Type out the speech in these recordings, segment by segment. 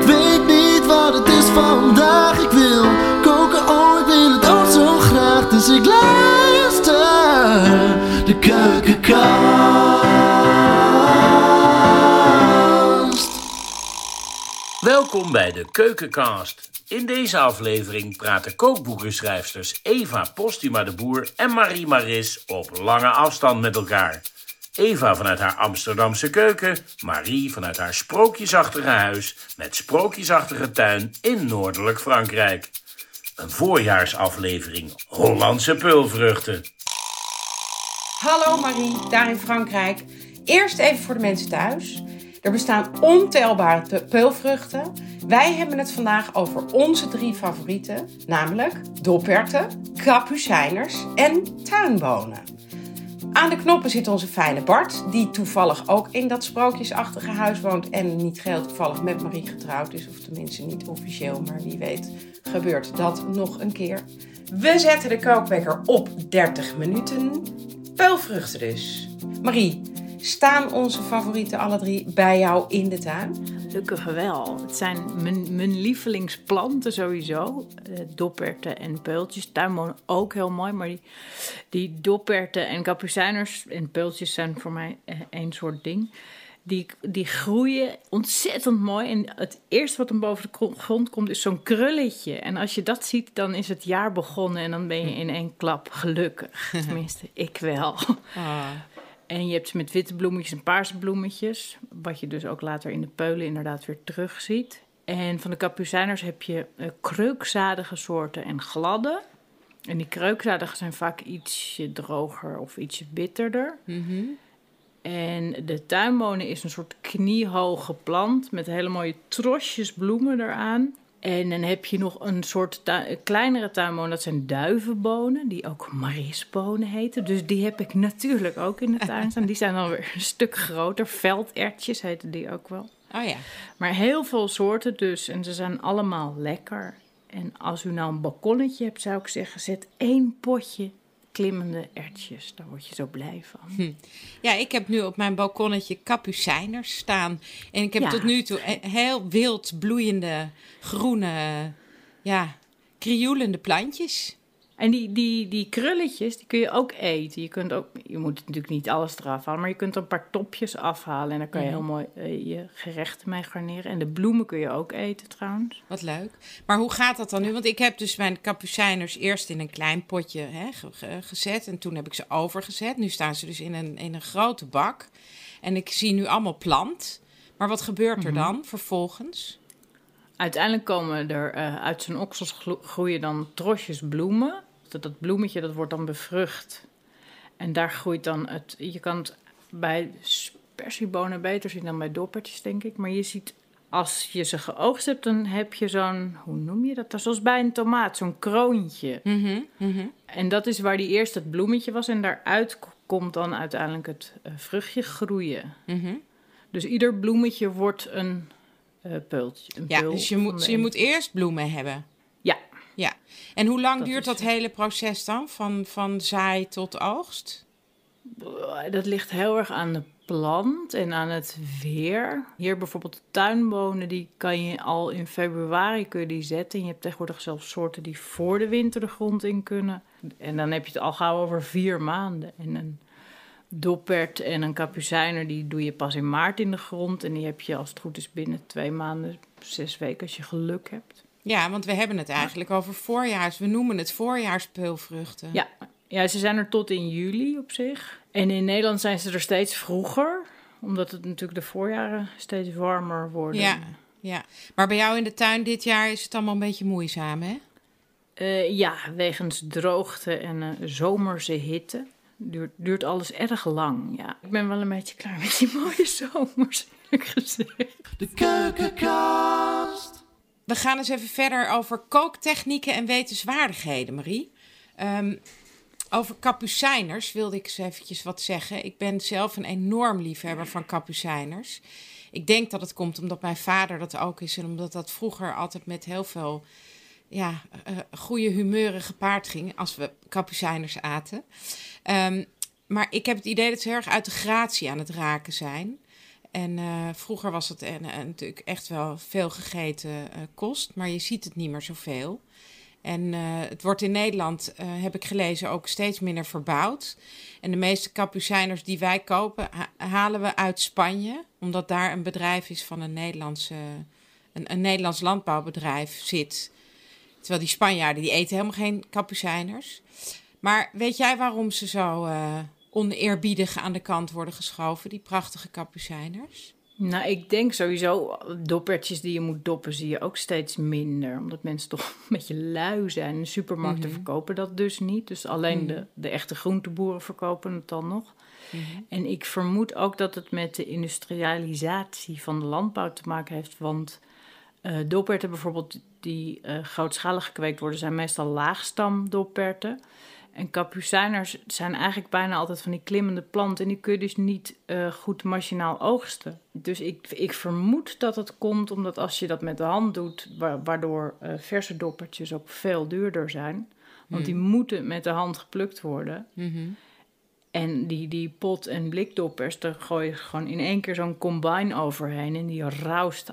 Ik weet niet wat het is vandaag. Ik wil koken, oh, ik wil het ook zo graag. Dus ik luister de keukenkast. Welkom bij de Keukencast. In deze aflevering praten kookboekenschrijfsters Eva Postuma de Boer en Marie Maris op lange afstand met elkaar. Eva vanuit haar Amsterdamse keuken, Marie vanuit haar sprookjesachtige huis met sprookjesachtige tuin in noordelijk Frankrijk. Een voorjaarsaflevering Hollandse peulvruchten. Hallo Marie, daar in Frankrijk. Eerst even voor de mensen thuis. Er bestaan ontelbare te- peulvruchten. Wij hebben het vandaag over onze drie favorieten, namelijk doperten, kapucijners en tuinbonen. Aan de knoppen zit onze fijne Bart, die toevallig ook in dat sprookjesachtige huis woont en niet geheel toevallig met Marie getrouwd is, of tenminste niet officieel, maar wie weet gebeurt dat nog een keer. We zetten de kookwekker op 30 minuten. Peulvruchten dus. Marie, staan onze favorieten alle drie bij jou in de tuin? Gelukkig wel. Het zijn mijn, mijn lievelingsplanten sowieso. Eh, dopperten en peultjes. Tuinbonen ook heel mooi. Maar die, die dopperten en kapucijners en peultjes zijn voor mij eh, één soort ding. Die, die groeien ontzettend mooi. En het eerste wat dan boven de gro- grond komt is zo'n krulletje. En als je dat ziet, dan is het jaar begonnen. En dan ben je in één klap gelukkig. Tenminste, ik wel. En je hebt ze met witte bloemetjes en paarse bloemetjes. Wat je dus ook later in de peulen inderdaad weer terugziet. En van de kapucijners heb je eh, kreukzadige soorten en gladde. En die kreukzadige zijn vaak ietsje droger of ietsje bitterder. En de tuinbonen is een soort kniehoge plant met hele mooie trosjes bloemen eraan. En dan heb je nog een soort kleinere tuinbonen, dat zijn duivenbonen, die ook marisbonen heten. Dus die heb ik natuurlijk ook in de tuin staan. Die zijn dan weer een stuk groter. Veldertjes heten die ook wel. Oh ja. Maar heel veel soorten dus. En ze zijn allemaal lekker. En als u nou een balkonnetje hebt, zou ik zeggen, zet één potje klimmende ertjes. Daar word je zo blij van. Ja, ik heb nu op mijn balkonnetje kapucijners staan. En ik heb Ja. tot nu toe heel wild bloeiende, groene, ja, krioelende plantjes. En die, die, die krulletjes, die kun je ook eten. Je, kunt ook, je moet natuurlijk niet alles eraf halen, maar je kunt er een paar topjes afhalen. En daar kan je heel mooi eh, je gerechten mee garneren. En de bloemen kun je ook eten trouwens. Wat leuk. Maar hoe gaat dat dan nu? Want ik heb dus mijn kapucijners eerst in een klein potje hè, ge- ge- gezet. En toen heb ik ze overgezet. Nu staan ze dus in een, in een grote bak. En ik zie nu allemaal plant. Maar wat gebeurt er dan vervolgens? Uiteindelijk komen er eh, uit zijn oksels groeien dan trosjes bloemen. Dat, dat bloemetje dat wordt dan bevrucht. En daar groeit dan het. Je kan het bij spersiebonen beter zien dan bij doppertjes, denk ik. Maar je ziet, als je ze geoogst hebt, dan heb je zo'n. Hoe noem je dat? Dat is zoals bij een tomaat, zo'n kroontje. Mhm, mhm. En dat is waar die eerst het bloemetje was. En daaruit komt dan uiteindelijk het eh, vruchtje groeien. Mhm. Dus ieder bloemetje wordt een eh peultje. Een Ja, peul dus je moet, de je moet eerst bloemen hebben. Ja. En hoe lang Dat duurt dat hele proces dan? Van, van zaai tot oogst? Dat ligt heel erg aan de plant en aan het weer. Hier bijvoorbeeld de tuinbonen, die kan je al in februari kun je die zetten. En je hebt tegenwoordig zelfs soorten die voor de winter de grond in kunnen. En dan heb je het al gauw over vier maanden. En een doppert en een kapucijner, die doe je pas in maart in de grond. En die heb je als het goed is binnen twee maanden, zes weken als je geluk hebt. Ja, want we hebben het eigenlijk over voorjaars. We noemen het voorjaarspeulvruchten. Ja, ja, ze zijn er tot in juli op zich. En in Nederland zijn ze er steeds vroeger. Omdat het natuurlijk de voorjaren steeds warmer worden. Ja, ja. Maar bij jou in de tuin dit jaar is het allemaal een beetje moeizaam, hè? Eh, ja, wegens droogte en eh, zomerse hitte. Duurt, duurt alles erg lang, ja. Ik ben wel een beetje klaar met die mooie zomers, eerlijk gezegd. De keukenkast. We gaan eens even verder over kooktechnieken en wetenswaardigheden, Marie. Ehm, over kapucijners wilde ik eens eventjes wat zeggen. Ik ben zelf een enorm liefhebber van kapucijners. Ik denk dat het komt omdat mijn vader dat ook is en omdat dat vroeger altijd met heel veel ja, eh, goede humeuren gepaard ging als we kapucijners aten. Ehm, maar ik heb het idee dat ze erg uit de gratie aan het raken zijn. En eh, vroeger was het en, en natuurlijk echt wel veel gegeten eh, kost, maar je ziet het niet meer zoveel. En eh, het wordt in Nederland, eh, heb ik gelezen, ook steeds minder verbouwd. En de meeste kapucijners die wij kopen, ha- halen we uit Spanje. Omdat daar een bedrijf is van een, Nederlandse, een, een Nederlands landbouwbedrijf zit. Terwijl die Spanjaarden, die eten helemaal geen kapucijners. Maar weet jij waarom ze zo eh, oneerbiedig aan de kant worden geschoven, die prachtige kapucijners? Nou, ik denk sowieso, doppertjes die je moet doppen, zie je ook steeds minder. Omdat mensen toch een beetje lui zijn. De supermarkten Mhm. verkopen dat dus niet. Dus alleen Mhm. de, de echte groenteboeren verkopen het dan nog. En ik vermoed ook dat het met de industrialisatie van de landbouw te maken heeft. Want eh doperten bijvoorbeeld, die eh, grootschalig gekweekt worden, zijn meestal laagstamdoperten. En kapucijners zijn eigenlijk bijna altijd van die klimmende planten. En die kun je dus niet eh, goed machinaal oogsten. Dus ik, ik vermoed dat het komt omdat als je dat met de hand doet, wa- waardoor eh, verse doppertjes ook veel duurder zijn. Want die moeten met de hand geplukt worden. En die, die pot- en blikdoppers, daar gooi je gewoon in één keer zo'n combine overheen. En die roust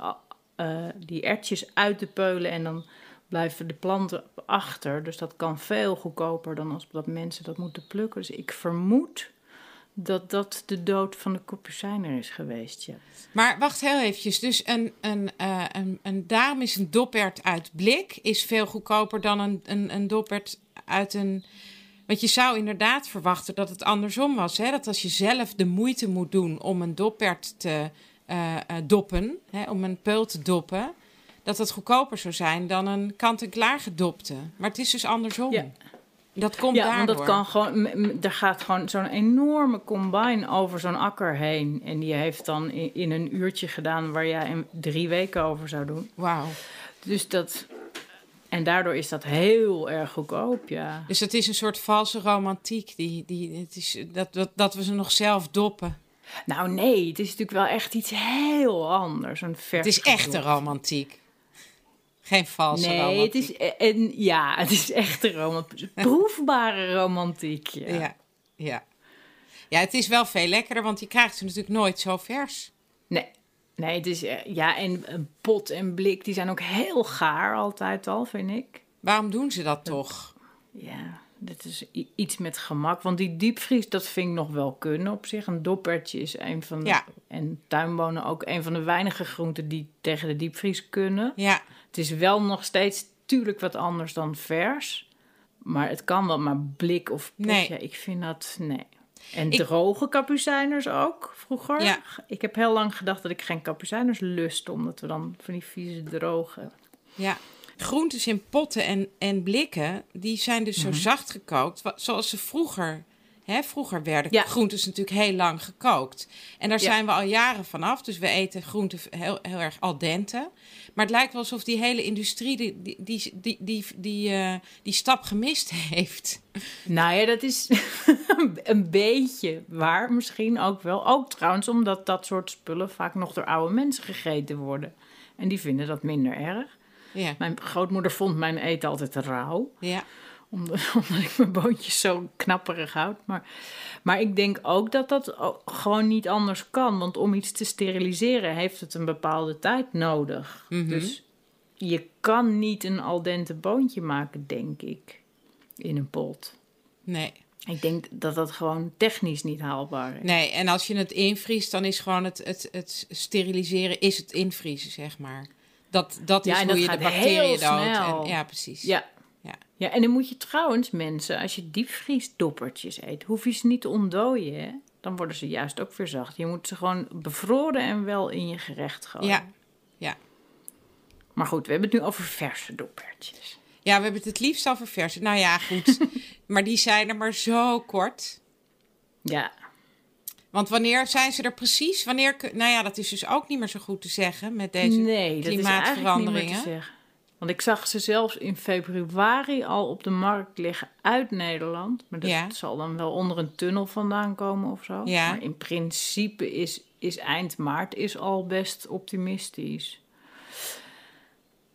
eh, die ertjes uit de peulen en dan blijven de planten achter. Dus dat kan veel goedkoper dan als dat mensen dat moeten plukken. Dus ik vermoed dat dat de dood van de kapucijner is geweest, ja. Maar wacht heel eventjes. Dus een, een, eh, een, een, daarom is een doppert uit blik is veel goedkoper dan een, een, een doppert uit een... Want je zou inderdaad verwachten dat het andersom was. Hè? Dat als je zelf de moeite moet doen om een doppert te eh, eh, doppen, hè? om een peul te doppen... dat het goedkoper zou zijn dan een kant-en-klaar gedopte. Maar het is dus andersom. Ja. Dat komt ja, daardoor. want dat kan gewoon. Er gaat gewoon zo'n enorme combine over zo'n akker heen. En die heeft dan in, in een uurtje gedaan waar jij in drie weken over zou doen. Wauw. Dus dat. En daardoor is dat heel erg goedkoop, ja. Dus het is een soort valse romantiek. Die, die, het is, dat, dat, dat we ze nog zelf doppen. Nou, nee, het is natuurlijk wel echt iets heel anders. Een vers Het is echte romantiek. Geen valse Nee, romantiek. het is, e- en, ja, het is echte romantiek. Proefbare romantiek. Ja. Ja. ja. Ja, het is wel veel lekkerder, want je krijgt ze natuurlijk nooit zo vers. Nee, nee, het is. eh, Ja, en een pot en blik, die zijn ook heel gaar altijd al, vind ik. Waarom doen ze dat toch? Ja, dit is iets met gemak. Want die diepvries, dat vind ik nog wel kunnen op zich. Een doppertje is een van de... Ja. En tuinbonen ook een van de weinige groenten die tegen de diepvries kunnen. Ja, Het is wel nog steeds tuurlijk wat anders dan vers. Maar het kan wel, maar blik of pot, Nee. ik vind dat... Nee. En Ik- droge kapucijners ook, vroeger. Ja. Ik heb heel lang gedacht dat ik geen kapucijners lust, omdat we dan van die vieze droge... ja. Groentes in potten en, en blikken, die zijn dus Mhm. zo zacht gekookt, zoals ze vroeger... Hè, vroeger werden Ja. groentes natuurlijk heel lang gekookt. En daar Ja. zijn we al jaren vanaf. Dus we eten groenten heel, heel erg al dente. Maar het lijkt wel alsof die hele industrie die, die, die, die, die, die, eh, die stap gemist heeft. Nou ja, dat is een beetje waar misschien ook wel. Ook trouwens omdat dat soort spullen vaak nog door oude mensen gegeten worden. En die vinden dat minder erg. Ja, Mijn grootmoeder vond mijn eten altijd rauw. ja. Omdat, omdat ik mijn boontjes zo knapperig houd. Maar, maar ik denk ook dat dat gewoon niet anders kan. Want om iets te steriliseren heeft het een bepaalde tijd nodig. Dus je kan niet een al dente boontje maken, denk ik, in een pot. nee. Ik denk dat dat gewoon technisch niet haalbaar is. Nee, en als je het invriest, dan is gewoon het, het, het steriliseren is het invriezen, zeg maar. Dat, dat is Ja, en hoe dat je de bacteriën doodt. En, ja, precies. Ja. Ja. en dan moet je trouwens mensen, als je diepvriesdoppertjes eet, hoef je ze niet te ontdooien. Hè? Dan worden ze juist ook weer zacht. Je moet ze gewoon bevroren en wel in je gerecht gooien. Ja. Ja. Maar goed, we hebben het nu over verse doppertjes. ja, we hebben het het liefst over verse. Nou ja, goed. maar die zijn er maar zo kort. Ja, Want wanneer zijn ze er precies? Wanneer, nou ja, dat is dus ook niet meer zo goed te zeggen met deze nee, dat is eigenlijk niet meer te klimaatveranderingen. zeggen. Want ik zag ze zelfs in februari al op de markt liggen uit Nederland. Maar dat Ja. zal dan wel onder een tunnel vandaan komen of zo. Ja. Maar in principe is, is eind maart is al best optimistisch.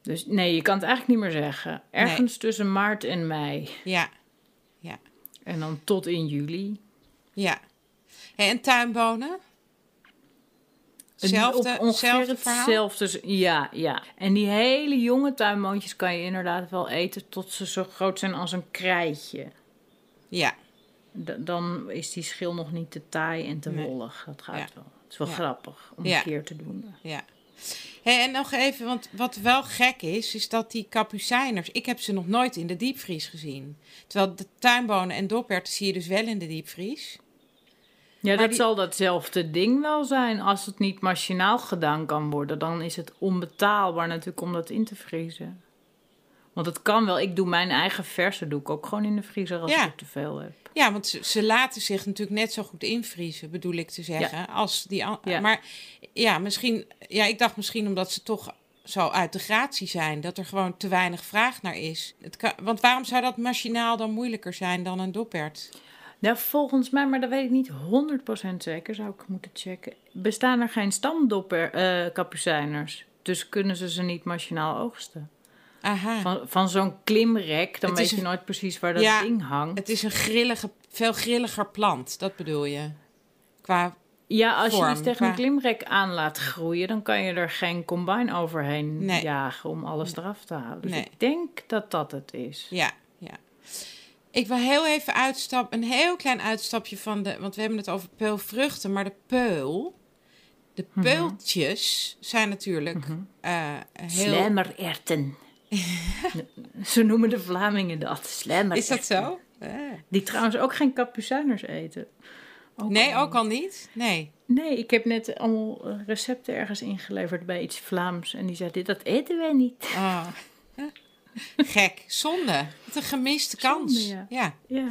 Dus nee, je kan het eigenlijk niet meer zeggen. Ergens tussen maart en mei. Ja, ja, En dan tot in juli. ja. En tuinbonen? Hetzelfde, hetzelfde verhaal? Ja, ja. En die hele jonge tuinboontjes kan je inderdaad wel eten tot ze zo groot zijn als een krijtje. Ja, D- dan is die schil nog niet te taai en te Nee. wollig. Dat gaat Ja. wel. Het is wel Ja. grappig om Ja. een keer te doen. ja. Hey, en nog even, want wat wel gek is, is dat die kapucijners... Ik heb ze nog nooit in de diepvries gezien. Terwijl de tuinbonen en doperten zie je dus wel in de diepvries. Ja, dat die- zal datzelfde ding wel zijn. Als het niet machinaal gedaan kan worden, dan is het onbetaalbaar natuurlijk om dat in te vriezen. Want het kan wel. Ik doe mijn eigen verse doe ik ook gewoon in de vriezer als Ja. ik te veel heb. Ja, want ze, laten zich natuurlijk net zo goed invriezen, bedoel ik te zeggen. Als die Ja. Maar ja, misschien, ja, ik dacht misschien omdat ze toch zo uit de gratie zijn, dat er gewoon te weinig vraag naar is. Het kan, want waarom zou dat machinaal dan moeilijker zijn dan een doppert? Nou, volgens mij, maar dat weet ik niet 100% zeker, zou ik moeten checken. Bestaan er geen stamdopper eh kapucijners? Dus kunnen ze ze niet machinaal oogsten? Aha. Van, van zo'n klimrek, dan Het weet je een- nooit precies waar dat Ja, ding hangt. Het is een grillige, veel grilliger plant, dat bedoel je? Qua, Ja, als je iets tegen qua- een klimrek aan laat groeien, dan kan je er geen combine overheen Nee. jagen om alles eraf te halen. Dus Nee. ik denk dat dat het is. ja. Ik wil heel even uitstappen, een heel klein uitstapje van de, want we hebben het over peulvruchten, maar de peul, de Mhm. peultjes zijn natuurlijk heel... Slijmererten. Zo noemen de Vlamingen dat. Slijmererten. Is dat zo? Die trouwens ook geen kapucijners eten. Ook Nee, al ook al niet? Nee. Nee, ik heb net allemaal eh, recepten ergens ingeleverd bij iets Vlaams. En die zei, dit dat eten wij niet. Ah. Gek, zonde. Wat een gemiste kans. Zonde, ja. ja. Ja.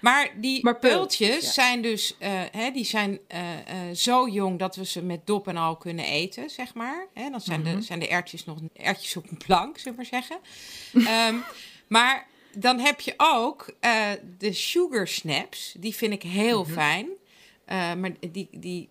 Maar die Maar peultjes peultjes, ja. zijn dus eh, hè, die zijn, eh, eh, zo jong dat we ze met dop en al kunnen eten, zeg maar. Hè, dan zijn, Mhm. de, zijn de erwtjes nog erwtjes op een plank, zullen we maar zeggen. Ehm, maar dan heb je ook eh, de sugar snaps. Die vind ik heel Mhm. fijn. Eh, maar die, die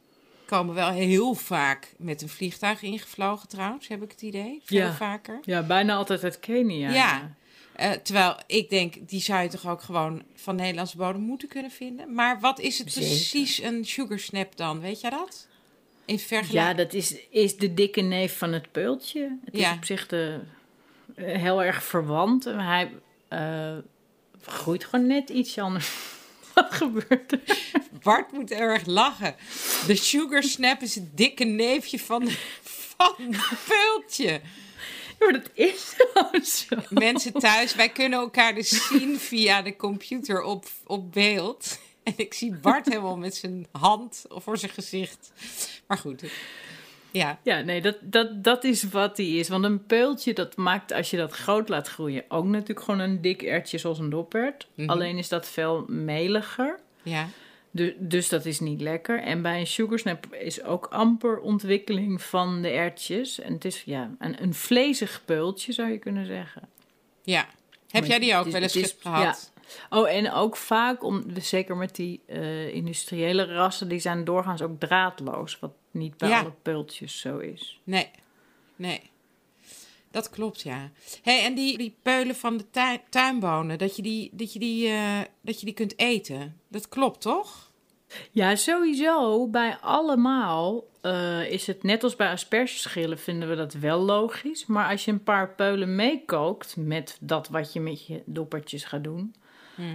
komen wel heel vaak met een vliegtuig ingevlogen trouwens, heb ik het idee. Veel Ja. vaker. ja, bijna altijd uit Kenia. Ja. Eh, terwijl ik denk, die zou je toch ook gewoon van Nederlandse bodem moeten kunnen vinden. Maar wat is het Zeker. precies een sugar snap dan? Weet jij dat? In Ja, vergelijking. dat is, is de dikke neef van het peultje. Het Ja. is op zich de, eh, heel erg verwant. Hij eh, groeit gewoon net iets anders. Wat gebeurt er? Bart moet erg lachen. De sugar snap is het dikke neefje van, van het peultje. Maar dat is zo. Mensen thuis, wij kunnen elkaar dus zien via de computer op, op beeld. En ik zie Bart helemaal met zijn hand voor zijn gezicht. Maar goed, ja. Ja, nee, dat, dat, dat is wat die is. Want een peultje, dat maakt als je dat groot laat groeien... ook natuurlijk gewoon een dik ertje zoals een doppert. Mhm. Alleen is dat veel meliger. ja. Dus, dus dat is niet lekker. En bij een sugarsnap is ook amper ontwikkeling van de ertjes. En het is ja, een, een vlezig peultje, zou je kunnen zeggen. Ja. Heb Maar jij die ook wel eens gehad? Oh, en ook vaak, om, zeker met die eh, industriële rassen... die zijn doorgaans ook draadloos. Wat niet bij Ja. alle peultjes zo is. Nee. Nee. Dat klopt, ja. Hey, en die, die peulen van de tui- tuinbonen, dat je die, dat, je die, eh, dat je die kunt eten. Dat klopt, toch? Ja, sowieso. Bij allemaal eh, is het net als bij aspergeschillen vinden we dat wel logisch. Maar als je een paar peulen meekookt met dat wat je met je doppertjes gaat doen...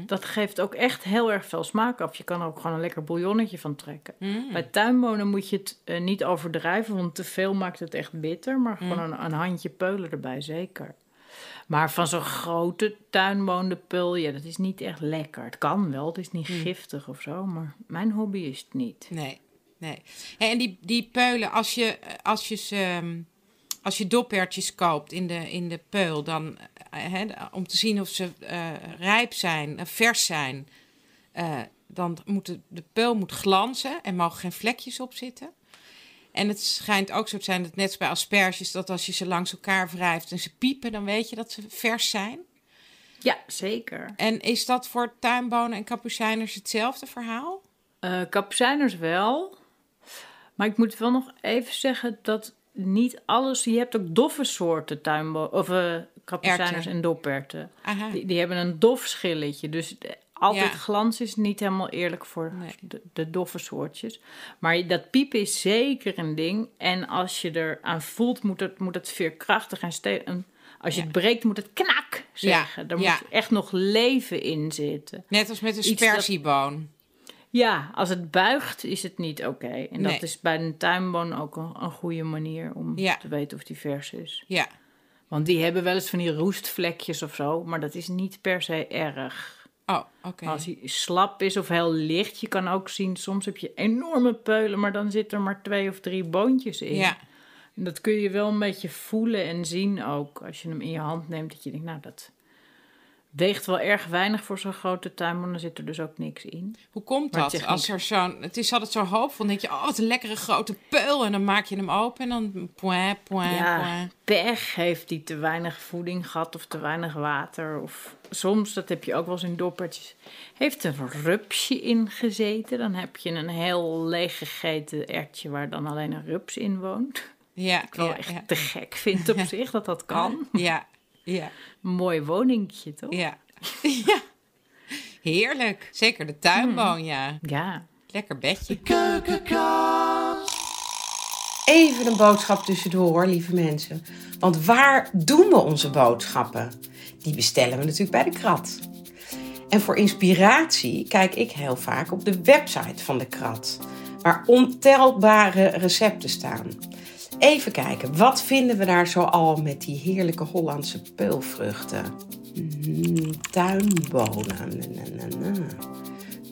dat geeft ook echt heel erg veel smaak af. Je kan er ook gewoon een lekker bouillonnetje van trekken. Bij tuinbonen moet je het eh, niet overdrijven, want te veel maakt het echt bitter. Maar gewoon een, een handje peulen erbij, zeker. Maar van zo'n grote tuinboondenpul, ja, dat is niet echt lekker. Het kan wel, het is niet giftig of zo, maar mijn hobby is het niet. Nee. nee. En die, die peulen, als je, als je ze... ehm, Als je dopertjes koopt in de, in de peul, dan, eh, hè, om te zien of ze eh, rijp zijn, eh, vers zijn, dan moet de, de peul moet glanzen en mogen geen vlekjes op zitten. En het schijnt ook zo te zijn, dat net als bij asperges, dat als je ze langs elkaar wrijft en ze piepen, dan weet je dat ze vers zijn. Ja, zeker. En is dat voor tuinbonen en kapucijners hetzelfde verhaal? Eh kapucijners wel. Maar ik moet wel nog even zeggen dat niet alles... Je hebt ook doffe soorten tuinbo of kapucijners Erwten. en doperten. Die, die hebben een dof schilletje. Dus altijd Ja. glans is. Niet helemaal eerlijk voor Nee. de, de doffe soortjes. Maar dat piepen is zeker een ding. En als je er aan voelt, moet het, moet het veerkrachtig en ste- en Als je Ja. het breekt, moet het knak zeggen. Er ja. moet echt nog leven in zitten. Net als met een sperzieboon. Ja, als het buigt, is het niet oké. En Nee. dat is bij een tuinboon ook een, een goede manier om Ja. te weten of die vers is. Ja. Want die hebben wel eens van die roestvlekjes of zo, maar dat is niet per se erg. Oh, oké. Als hij slap is of heel licht, je kan ook zien, soms heb je enorme peulen, maar dan zit er maar twee of drie boontjes in. Ja. En dat kun je wel een beetje voelen en zien ook. Als je hem in je hand neemt, dat je denkt, nou, dat weegt wel erg weinig voor zo'n grote tuin, maar dan zit er dus ook niks in. Hoe komt Maar dat? techniek- Als er zo'n, het is altijd zo hoopvol. Dan denk je, oh, wat een lekkere grote peul. En dan maak je hem open en dan point, point, Ja, point. pech heeft hij te weinig voeding gehad of te weinig water. Of soms, dat heb je ook wel eens in doppertjes, heeft een rupsje in gezeten. Dan heb je een heel leeg gegeten ertje waar dan alleen een rups in woont. Ja, Ik wel ja, echt ja. te gek vind op zich dat dat kan. Ja, ja, Een mooi woningje, toch? ja. ja. Heerlijk. Zeker de tuinboon, Hmm. ja. Ja. Lekker bedje. Keukenkast. Even een boodschap tussendoor, lieve mensen. Want waar doen we onze boodschappen? Die bestellen we natuurlijk bij de krat. En voor inspiratie kijk ik heel vaak op de website van de krat, waar ontelbare recepten staan. Even kijken, wat vinden we daar zo al met die heerlijke Hollandse peulvruchten? Mm, tuinbonen.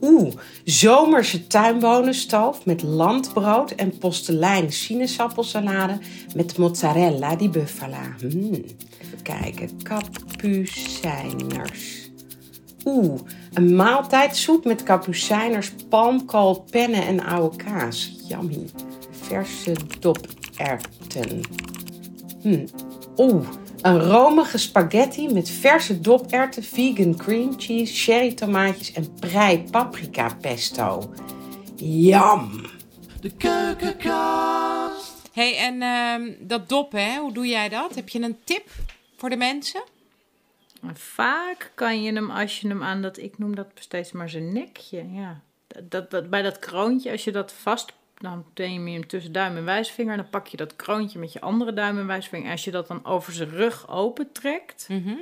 Oeh, zomerse tuinbonenstoof met landbrood en postelein sinaasappelsalade met mozzarella di bufala. Hmm. Kijken, kapucijners. Oeh, een maaltijdsoep met kapucijners, palmkool, pennen en oude kaas. Yummy. Verse doperwten. Hmm. Oeh, een romige spaghetti met verse doperwten, vegan cream cheese, cherry tomaatjes en prei paprika pesto. Yum! De keukenkast. hey, en ehm, dat dop, hè? Hoe doe jij dat? Heb je een tip voor de mensen? En Vaak kan je hem, als je hem aan dat, ik noem dat steeds maar zijn nekje, ja. Dat, dat, dat- bij dat kroontje, als je dat vast, dan neem je hem tussen duim en wijsvinger, dan pak je dat kroontje met je andere duim en wijsvinger. En als je dat dan over zijn rug opentrekt, Mhm.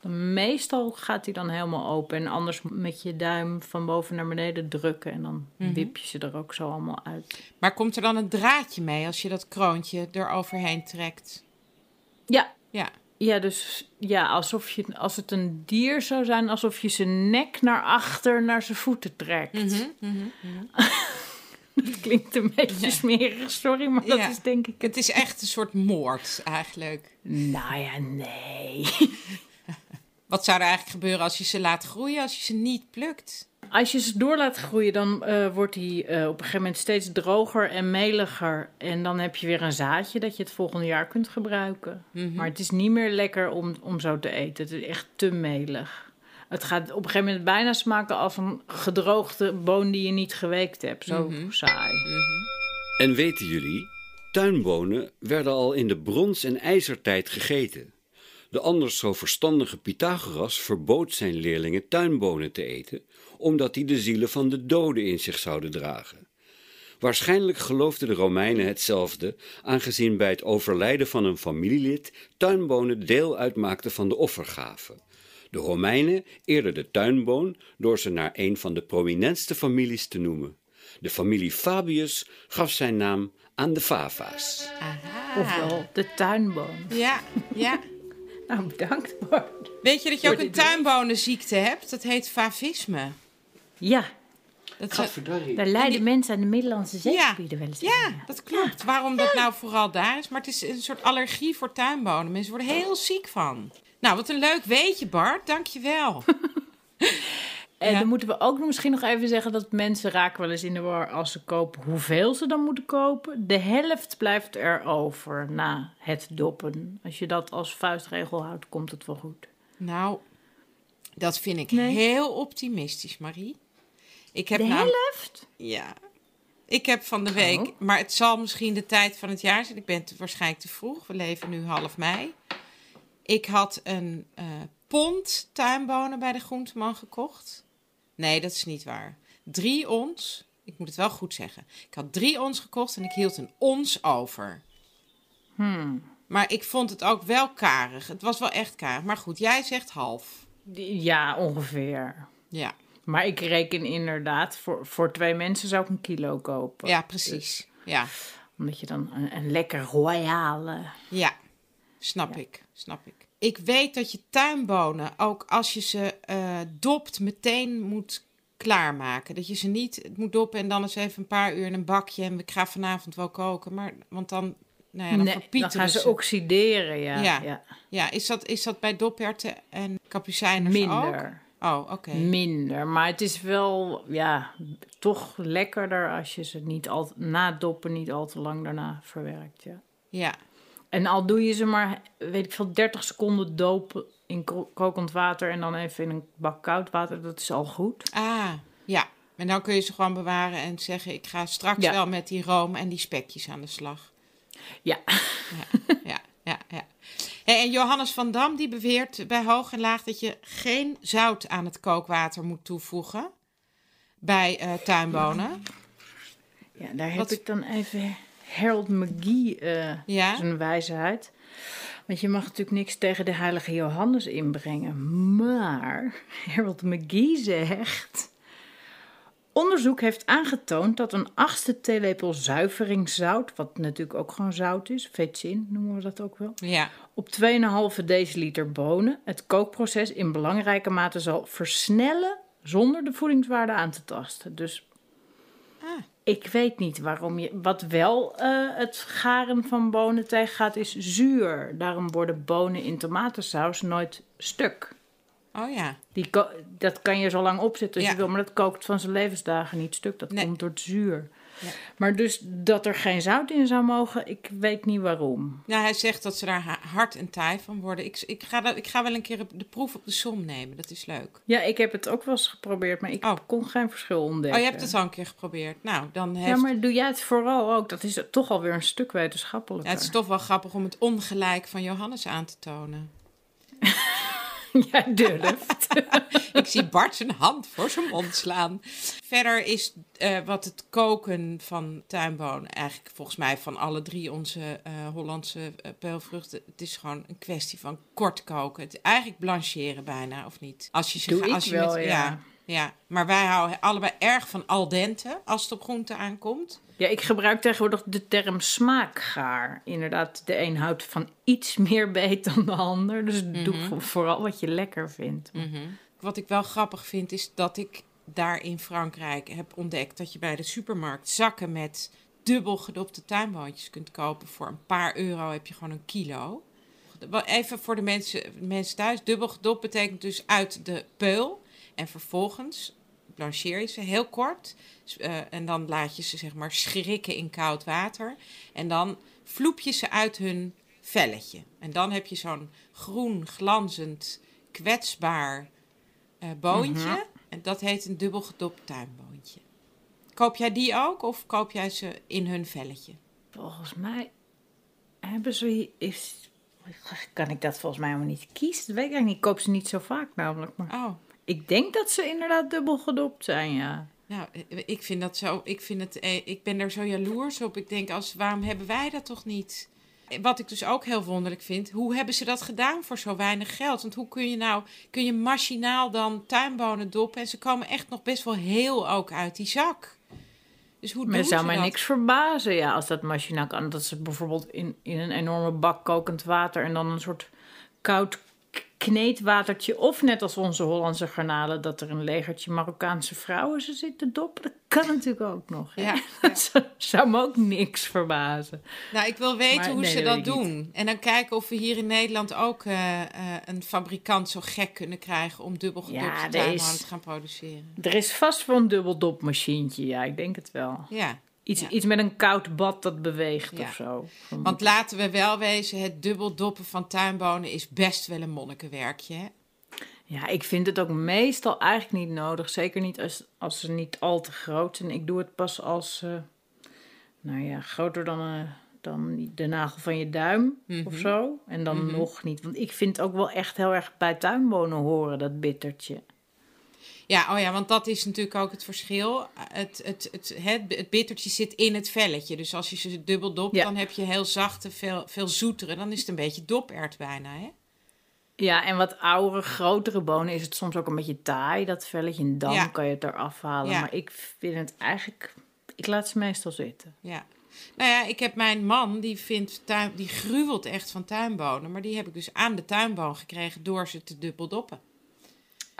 dan meestal gaat hij dan helemaal open. En anders met je duim van boven naar beneden drukken en dan Mhm. wip je ze er ook zo allemaal uit. Maar komt er dan een draadje mee als je dat kroontje eroverheen trekt? Ja, Ja. Ja, dus ja, alsof je, als het een dier zou zijn, alsof je zijn nek naar achter naar zijn voeten trekt. Mhm. Dat klinkt een beetje smerig, sorry, maar dat is denk ik. Het is echt een soort moord, eigenlijk. Nou ja, nee. Wat zou er eigenlijk gebeuren als je ze laat groeien, als je ze niet plukt? Als je ze door laat groeien, dan eh, wordt die eh, op een gegeven moment steeds droger en meliger. En dan heb je weer een zaadje dat je het volgende jaar kunt gebruiken. Mhm. Maar het is niet meer lekker om, om zo te eten. Het is echt te melig. Het gaat op een gegeven moment bijna smaken als een gedroogde boon die je niet geweekt hebt. Zo Mhm. saai. En weten jullie, tuinbonen werden al in de brons- en ijzertijd gegeten. De anders zo verstandige Pythagoras verbood zijn leerlingen tuinbonen te eten, omdat die de zielen van de doden in zich zouden dragen. Waarschijnlijk geloofden de Romeinen hetzelfde, aangezien bij het overlijden van een familielid tuinbonen deel uitmaakten van de offergave. De Romeinen eerden de tuinboon door ze naar een van de prominentste families te noemen. De familie Fabius gaf zijn naam aan de fava's. Aha. Ofwel de tuinboon. Ja, ja. Nou, bedankt. Weet je dat je ook een tuinbonenziekte hebt? Dat heet favisme. Ja, Dat daar mensen aan de Middellandse zeegebieden wel eens ja, dat klopt. Waarom dat nou vooral daar is, maar het is een soort allergie voor tuinbonen. Mensen worden heel ziek van. Nou, wat een leuk weetje, Bart. Dank je wel. En Ja. dan moeten we ook misschien nog even zeggen dat mensen raken wel eens in de war als ze kopen hoeveel ze dan moeten kopen. De helft blijft er over na het doppen. Als je dat als vuistregel houdt, komt het wel goed. Nou, dat vind ik Nee. heel optimistisch, Marie. Ik heb De nou- helft? Ja. Ik heb van de week, Oh. maar het zal misschien de tijd van het jaar zijn. Ik ben te, waarschijnlijk te vroeg. We leven nu half mei. Ik had een eh pond tuinbonen bij de groenteman gekocht. Nee, dat is niet waar. Drie ons, ik moet het wel goed zeggen. Ik had drie ons gekocht en ik hield een ons over. Hmm. Maar ik vond het ook wel karig. Het was wel echt karig. Maar goed, jij zegt half. Ja, ongeveer. Ja, Maar ik reken inderdaad, voor, voor twee mensen zou ik een kilo kopen. ja precies. Ja, Omdat je dan een, een lekker royale... ja. Snap ik, snap ik. Ik weet dat je tuinbonen, ook als je ze eh, dopt, meteen moet klaarmaken. Dat je ze niet het moet doppen en dan eens even een paar uur in een bakje en ik ga vanavond wel koken. Maar, want dan, nou ja, dan nee, dan gaan ze ze. oxideren, ja. Ja. ja. Ja, is dat, is dat bij dopherten en kapucijners ook? Minder. Oh, oké. Minder. Maar het is wel, ja, toch lekkerder als je ze niet al, na doppen niet al te lang daarna verwerkt, ja. Ja, En al doe je ze maar, weet ik veel, 30 seconden dopen in kokend water en dan even in een bak koud water, dat is al goed. ah, ja. En dan kun je ze gewoon bewaren en zeggen: Ik ga straks Ja. wel met die room en die spekjes aan de slag. Ja, Ja, ja, ja. Hé, en Johannes van Dam die beweert bij hoog en laag dat je geen zout aan het kookwater moet toevoegen bij eh, tuinbonen. ja daar heb Wat- ik dan even Harold McGee eh Ja? zijn wijsheid. Want je mag natuurlijk niks tegen de heilige Johannes inbrengen. Maar Harold McGee zegt... Onderzoek heeft aangetoond dat een achtste theelepel zuiveringszout... wat natuurlijk ook gewoon zout is, vetzin noemen we dat ook wel... Ja, op 2,5 deciliter bonen het kookproces in belangrijke mate zal versnellen... zonder de voedingswaarde aan te tasten. Dus Ah. ik weet niet waarom je. Wat wel eh, het garen van bonen tegengaat, is zuur. Daarom worden bonen in tomatensaus nooit stuk. oh ja. Die dat kan je zo lang opzetten als Ja. je wil, maar dat kookt van zijn levensdagen niet stuk. Dat Nee. komt door het zuur. Ja. Maar dus dat er geen zout in zou mogen, ik weet niet waarom. Nou, hij zegt dat ze daar ha- hard en taai van worden. Ik, ik, ga, dat, ik ga wel een keer de proef op de som nemen. Dat is leuk. Ja, ik heb het ook wel eens geprobeerd, maar ik Oh. kon geen verschil Oh, ontdekken. je hebt het al een keer geprobeerd. Nou, dan heeft... Ja, maar doe jij het vooral ook? Dat is toch alweer een stuk wetenschappelijker. Ja, het is toch wel grappig om het ongelijk van Johannes aan te tonen. Jij durft. Ik zie Bart zijn hand voor zijn mond slaan. Verder is eh, wat het koken van tuinbonen eigenlijk volgens mij van alle drie onze eh, Hollandse eh, peulvruchten. Het is gewoon een kwestie van kort koken. Het eigenlijk blancheren bijna, of niet? Als je ze Doe als je wel, met- ja. ja. Ja, maar wij houden allebei erg van al dente als het op groente aankomt. Ja, ik gebruik tegenwoordig de term smaakgaar. Inderdaad, de een houdt van iets meer beet dan de ander. Dus doe Mhm. vo- vooral wat je lekker vindt. Wat ik wel grappig vind, is dat ik daar in Frankrijk heb ontdekt dat je bij de supermarkt zakken met dubbel gedopte tuinboontjes kunt kopen. Voor een paar euro heb je gewoon een kilo. Even voor de mensen, mensen thuis. Dubbel gedopt betekent dus uit de peul. En vervolgens blancheer je ze heel kort. Eh, en dan laat je ze zeg maar schrikken in koud water. En dan vloep je ze uit hun velletje. En dan heb je zo'n groen, glanzend, kwetsbaar eh, boontje. En dat heet een dubbel gedopt tuinboontje. Koop jij die ook of koop jij ze in hun velletje? Volgens mij hebben ze... Is, kan ik dat volgens mij helemaal niet kiezen? Dat weet ik eigenlijk niet. Ik koop ze niet zo vaak namelijk. Maar Oh, ik denk dat ze inderdaad dubbel gedopt zijn, ja. nou, ik vind dat zo. Ik, vind het, eh, ik ben er zo jaloers op. Ik denk, als, waarom hebben wij dat toch niet? Eh, Wat ik dus ook heel wonderlijk vind, hoe hebben ze dat gedaan voor zo weinig geld? Want hoe kun je nou, kun je machinaal dan tuinbonen doppen en ze komen echt nog best wel heel ook uit die zak. Dus hoe Maar zou mij dat? niks verbazen, ja, als dat machinaal kan. Dat ze bijvoorbeeld in, in een enorme bak kokend water en dan een soort koud kneedwatertje. Of net als onze Hollandse garnalen, dat er een legertje Marokkaanse vrouwen ze zitten doppen. Dat kan natuurlijk ook nog. hè? Ja, Dat zou, zou me ook niks verbazen. Nou, ik wil weten Maar hoe nee, ze dat doen. En dan kijken of we hier in Nederland ook eh, eh, een fabrikant zo gek kunnen krijgen om dubbel Ja, te gaan produceren. Er is vast wel een dubbeldopmachientje, ja, ik denk het wel. Ja, Iets, Ja. iets met een koud bad dat beweegt Ja. of zo. want laten we wel wezen, het dubbel doppen van tuinbonen is best wel een monnikenwerkje. Hè? Ja, ik vind het ook meestal eigenlijk niet nodig. Zeker niet als, als ze niet al te groot zijn. Ik doe het pas als ze, nou ja, groter dan, eh, dan de nagel van je duim of zo. En dan nog niet. Want ik vind ook wel echt heel erg bij tuinbonen horen, dat bittertje. Ja, oh ja, want dat is natuurlijk ook het verschil. Het, het, het, het, het bittertje zit in het velletje. Dus als je ze dubbel dopt, Ja. dan heb je heel zachte, veel, veel zoetere. Dan is het een beetje dopert bijna, hè? Ja, en wat oudere, grotere bonen is het soms ook een beetje taai, dat velletje. En dan Ja. kan je het eraf halen. Ja. Maar ik vind het eigenlijk... Ik laat ze meestal zitten. Ja. Nou ja, ik heb mijn man, die, vindt tuin, die gruwelt echt van tuinbonen. Maar die heb ik dus aan de tuinboon gekregen door ze te dubbel doppen.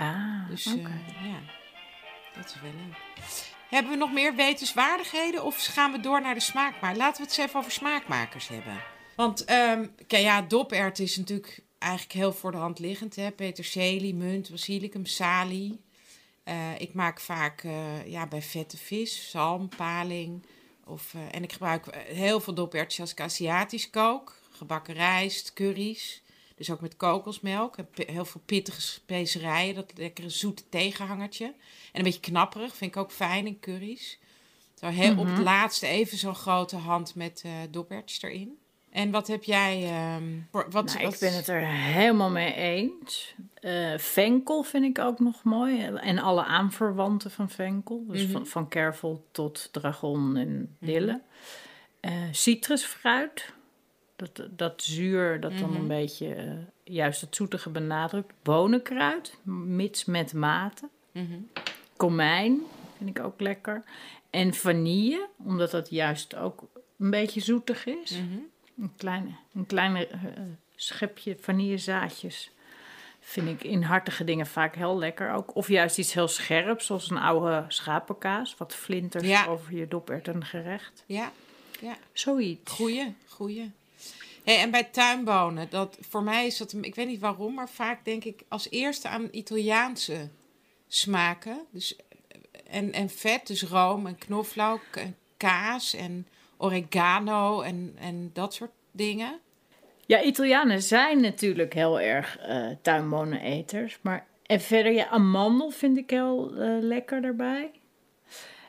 Ah, Dus oké. eh, ja, dat is wel leuk. Hebben we nog meer wetenswaardigheden of gaan we door naar de smaakmaker? Laten we het eens even over smaakmakers hebben. Want kijk, ja, dopert is natuurlijk eigenlijk heel voor de hand liggend. Hè? Peterselie, munt, basilicum, salie. Eh, ik maak vaak eh, ja, bij vette vis, zalm, paling. Of, en ik gebruik heel veel dopertjes als ik Aziatisch kook. Gebakken rijst, curry's. Dus ook met kokosmelk. Heel veel pittige specerijen. Dat lekkere zoete tegenhangertje. En een beetje knapperig. Vind ik ook fijn in curry's. Zo heel op het laatste even zo'n grote hand met eh dopertjes erin. En wat heb jij... ehm, voor, wat, Nou, wat, ik ben het er helemaal mee eens. Eh venkel vind ik ook nog mooi. En alle aanverwanten van venkel. Dus Mhm. van, van kervel tot dragon en dille. Eh, citrusfruit. Dat, dat zuur, dat dan Mhm. een beetje eh, juist het zoetige benadrukt. Bonenkruid, mits met mate. Mhm. Komijn vind ik ook lekker. En vanille, omdat dat juist ook een beetje zoetig is. Mhm. Een kleine, een kleine eh, schepje vanillezaadjes vind ik in hartige dingen vaak heel lekker ook. Of juist iets heel scherps, zoals een oude schapenkaas. Wat flinters Ja. over je doperten gerecht. Ja, ja. Zoiets. Goeie, goeie. En bij tuinbonen, dat, voor mij is dat, ik weet niet waarom, maar vaak denk ik als eerste aan Italiaanse smaken. Dus, en, en vet, dus room en knoflook en kaas en oregano en, en dat soort dingen. Ja, Italianen zijn natuurlijk heel erg eh tuinboneneters. Maar en verder, ja, amandel vind ik heel eh, lekker daarbij.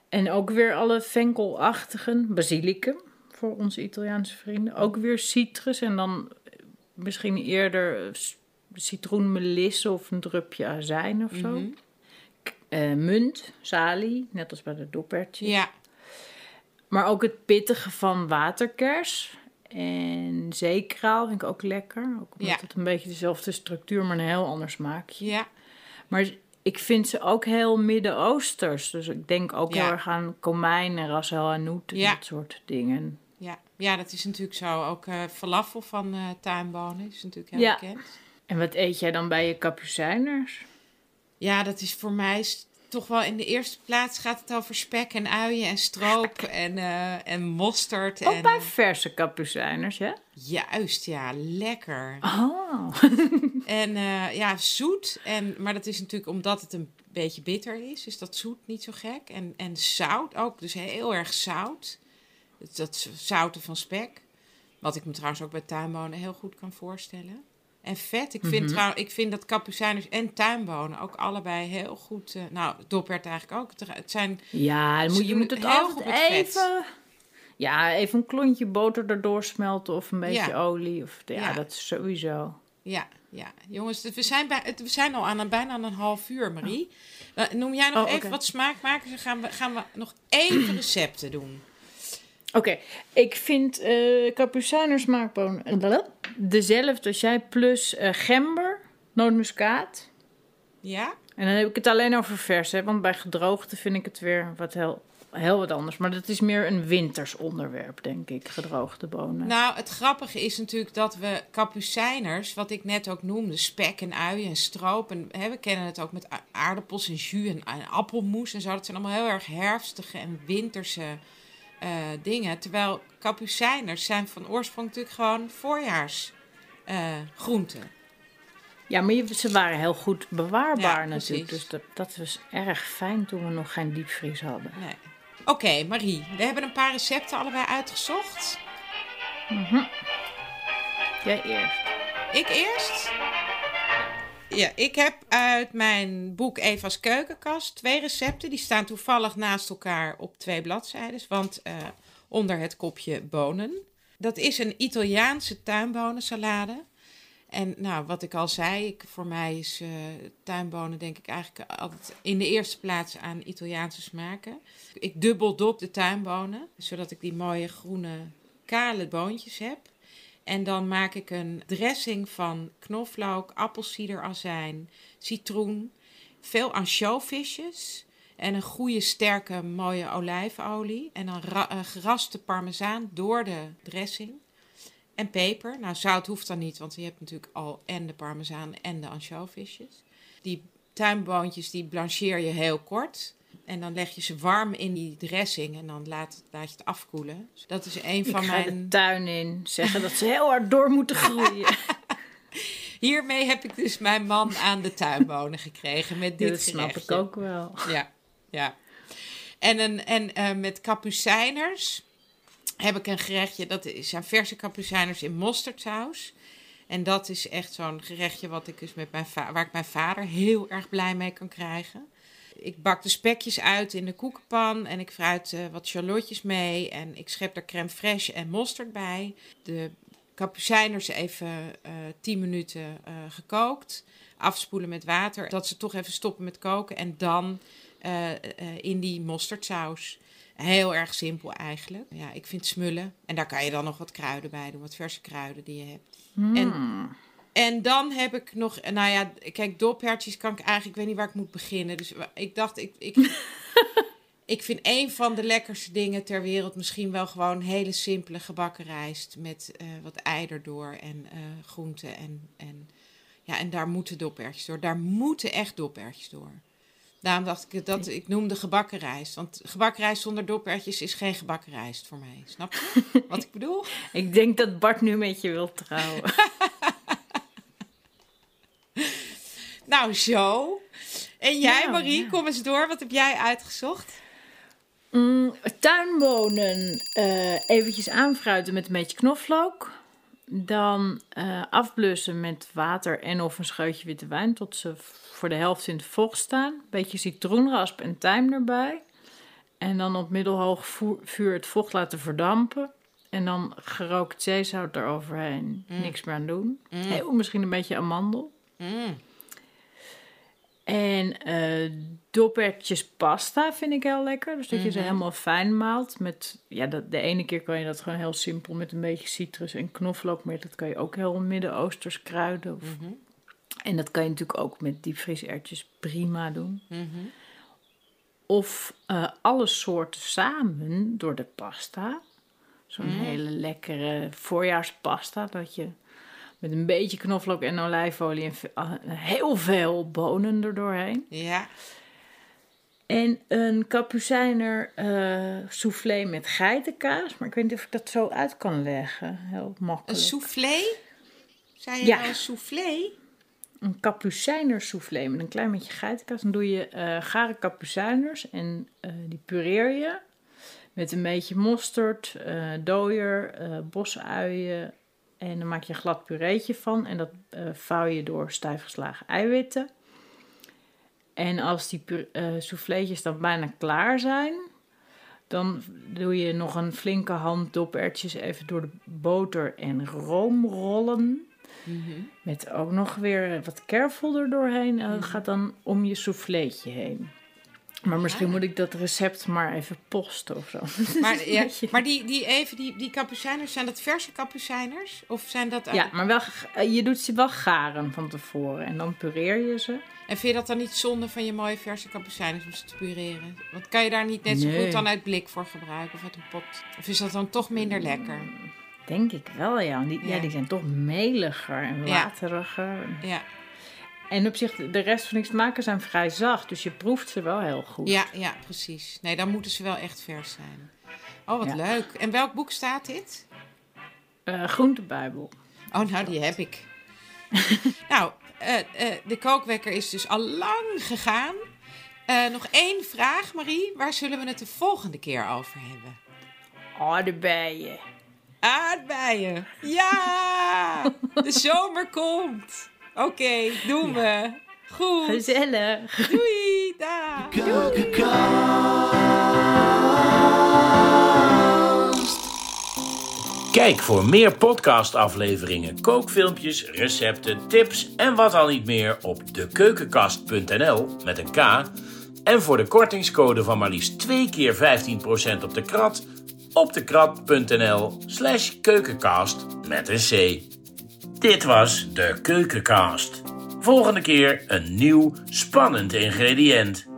En ook weer alle venkelachtigen. Basilicum, voor onze Italiaanse vrienden. Ook weer citrus en dan eh, misschien eerder eh, citroenmelisse of een drupje azijn of zo. Mhm. Eh, munt, salie, net als bij de doppertjes. Ja, Maar ook het pittige van waterkers. En zeekraal vind ik ook lekker. Ook omdat Ja. het een beetje dezelfde structuur, maar een heel ander smaakje. ja, Maar ik vind ze ook heel Midden-Oosters. Dus ik denk ook Ja. heel erg aan komijn en ras el hanout en Ja. dat soort dingen. Ja. dat is natuurlijk zo. Ook eh falafel van tuinbonen is natuurlijk heel Ja. bekend. En wat eet jij dan bij je kapucijners? Ja, dat is voor mij toch wel in de eerste plaats gaat het over spek en uien en stroop en, eh, en mosterd. Ook en, bij verse kapucijners, ja? Juist, ja, lekker. Oh. En ja, zoet. En, maar dat is natuurlijk omdat het een beetje bitter is. Is dat zoet niet zo gek. En, en zout ook. Dus heel erg zout. Dat, zouten van spek. Wat ik me trouwens ook bij tuinbonen heel goed kan voorstellen. En vet. Ik vind, trouw, ik vind dat kapucijners en tuinbonen ook allebei heel goed... eh, nou, doppert eigenlijk ook. Het- zijn... Ja, moet, je moet het altijd vet. even... Ja, even een klontje boter erdoor smelten of een beetje Ja. olie. Of, ja, Ja. dat is sowieso. Ja, ja. Jongens, we zijn, bij, we zijn al aan een, bijna aan een half uur, Marie. Eh, Noem jij nog Oh, even wat smaakmakers? Dan gaan we, gaan we nog even recepten doen. Oké, ik vind eh kapucijners smaakboon dezelfde als jij, plus eh, gember, nootmuskaat. Ja? En dan heb ik het alleen over vers, hè, want bij gedroogde vind ik het weer wat heel, heel wat anders. Maar dat is meer een winters onderwerp, denk ik, gedroogde bonen. Nou, het grappige is natuurlijk dat we kapucijners, wat ik net ook noemde, spek en uien en stroop. En hè, we kennen het ook met aardappels en jus en, en appelmoes en zo. Dat zijn allemaal heel erg herfstige en winterse eh, dingen. Terwijl kapucijners zijn van oorsprong natuurlijk gewoon voorjaars eh, groenten. Ja, maar je- ze waren heel goed bewaarbaar Ja, natuurlijk. Dus dat, dat was erg fijn toen we nog geen diepvries hadden. Nee. Oké, Marie, we hebben een paar recepten allebei uitgezocht. Jij eerst. Ik eerst? Ja, ik heb uit mijn boek Eva's Keukenkast twee recepten. Die staan toevallig naast elkaar op twee bladzijden, want eh, onder het kopje bonen. Dat is een Italiaanse tuinbonensalade. En nou, wat ik al zei, ik, voor mij is eh, tuinbonen denk ik eigenlijk altijd in de eerste plaats aan Italiaanse smaken. Ik dubbeldop de tuinbonen, zodat ik die mooie groene kale boontjes heb. En dan maak ik een dressing van knoflook, appelsiederazijn, citroen, veel ansjovisjes en een goede sterke mooie olijfolie. En dan ra- geraste parmezaan door de dressing. En peper. Nou, zout hoeft dan niet, want je hebt natuurlijk al en de parmezaan en de ansjovisjes. Die tuinboontjes, die blancheer je heel kort. En dan leg je ze warm in die dressing en dan laat, laat je het afkoelen. Dat is een Ik van ga de mijn... tuin in zeggen dat ze heel hard door moeten groeien. Hiermee heb ik dus mijn man aan de tuinbonen gekregen met dit dat snap ik ook wel. Ja, ja. En, een, en eh, met kapucijners heb ik een gerechtje. Dat zijn verse kapucijners in mosterdsaus. En dat is echt zo'n gerechtje wat ik dus met mijn waar ik mijn vader heel erg blij mee kan krijgen. Ik bak de spekjes uit in de koekenpan en ik fruit eh, wat charlotjes mee. En ik schep er crème fraîche en mosterd bij. De kapucijners even eh 10 minuten eh, gekookt. Afspoelen met water. Dat ze toch even stoppen met koken. En dan in die mosterdsaus. Heel erg simpel eigenlijk. Ja, ik vind smullen. En daar kan je dan nog wat kruiden bij doen. Wat verse kruiden die je hebt. En, en dan heb ik nog... Nou ja, kijk, dophertjes kan ik eigenlijk... Ik weet niet waar ik moet beginnen. Dus ik dacht, ik... ik Ik vind een van de lekkerste dingen ter wereld misschien wel gewoon hele simpele gebakken rijst met eh, wat ei erdoor en eh groenten. En, en, ja, en daar moeten dopertjes door. Daar moeten echt dopertjes door. Daarom dacht ik dat ik noemde gebakken rijst. Want gebakken rijst zonder dopertjes is geen gebakken rijst voor mij. Snap je wat ik bedoel? Ik denk dat Bart nu met je wil trouwen. Nou, zo. En jij, Nou, Marie, ja. kom eens door. Wat heb jij uitgezocht? Mm, tuinbonen eh eventjes aanfruiten met een beetje knoflook. Dan eh, afblussen met water en of een scheutje witte wijn tot ze voor de helft in het vocht staan. Beetje citroenrasp en tijm erbij. En dan op middelhoog vuur het vocht laten verdampen. En dan gerookt zeezout eroverheen. Niks meer aan doen. Heel, misschien een beetje amandel. Mm. En eh dopertjes pasta vind ik heel lekker. Dus dat je ze helemaal fijn maalt. Met, ja, dat, de ene keer kan je dat gewoon heel simpel met een beetje citrus en knoflook. Maar dat kan je ook heel Midden-Oosters kruiden. Of, En dat kan je natuurlijk ook met diepvrieserwtjes prima doen. Of eh, alle soorten samen door de pasta. Zo'n hele lekkere voorjaarspasta. Dat je met een beetje knoflook en olijfolie en ve- ah, heel veel bonen er doorheen. Ja. En een kapucijner eh soufflé met geitenkaas. Maar ik weet niet of ik dat zo uit kan leggen. Heel Een makkelijk. soufflé? Zei je Ja. nou een soufflé? een kapucijner soufflé met een klein beetje geitenkaas. Dan doe je eh gare kapucijners en eh, die pureer je met een beetje mosterd, dooier, bosuien. En dan maak je een glad pureetje van en dat eh, vouw je door stijf geslagen eiwitten. En als die eh souffleetjes dan bijna klaar zijn, dan doe je nog een flinke hand dopertjes even door de boter en room rollen. Met ook nog weer wat kervel er doorheen. En dat gaat dan om je souffleetje heen. Maar misschien moet ik dat recept maar even posten of zo. Maar, ja, maar die, die, even, die, die kapucijners, zijn dat verse kapucijners? Of zijn dat... Ja, maar wel, eh, je doet ze wel garen van tevoren. En dan pureer je ze. En vind je dat dan niet zonde van je mooie verse kapucijners om ze te pureren? Want kan je daar niet net zo Nee. goed dan uit blik voor gebruiken of uit een pot? Of is dat dan toch minder lekker? Denk ik wel, ja. Die, ja. Ja. die zijn toch meliger en Ja. wateriger. Ja, En op zich, de rest van die smaken zijn vrij zacht. Dus je proeft ze wel heel goed. ja, ja, precies. Nee, dan moeten ze wel echt vers zijn. Oh, wat Ja. leuk. En welk boek staat dit? Eh, groentebijbel. Oh, nou, die heb ik. nou, eh, eh, de kookwekker is dus al lang gegaan. Nog één vraag, Marie. Waar zullen we het de volgende keer over hebben? Oh, de bijen. Aardbeien. Ja! De zomer komt. Oké, doen we. Goed. Gezellig. Doei. Dag. Keukenkast. Kijk voor meer podcastafleveringen, kookfilmpjes, recepten, tips en wat al niet meer op dekeukenkast.nl met een K. En voor de kortingscode van maar liefst 2 keer 15% op de krat op dekrat.nl slash keukenkast met een C. Dit was de Keukenkast. Volgende keer een nieuw spannend ingrediënt.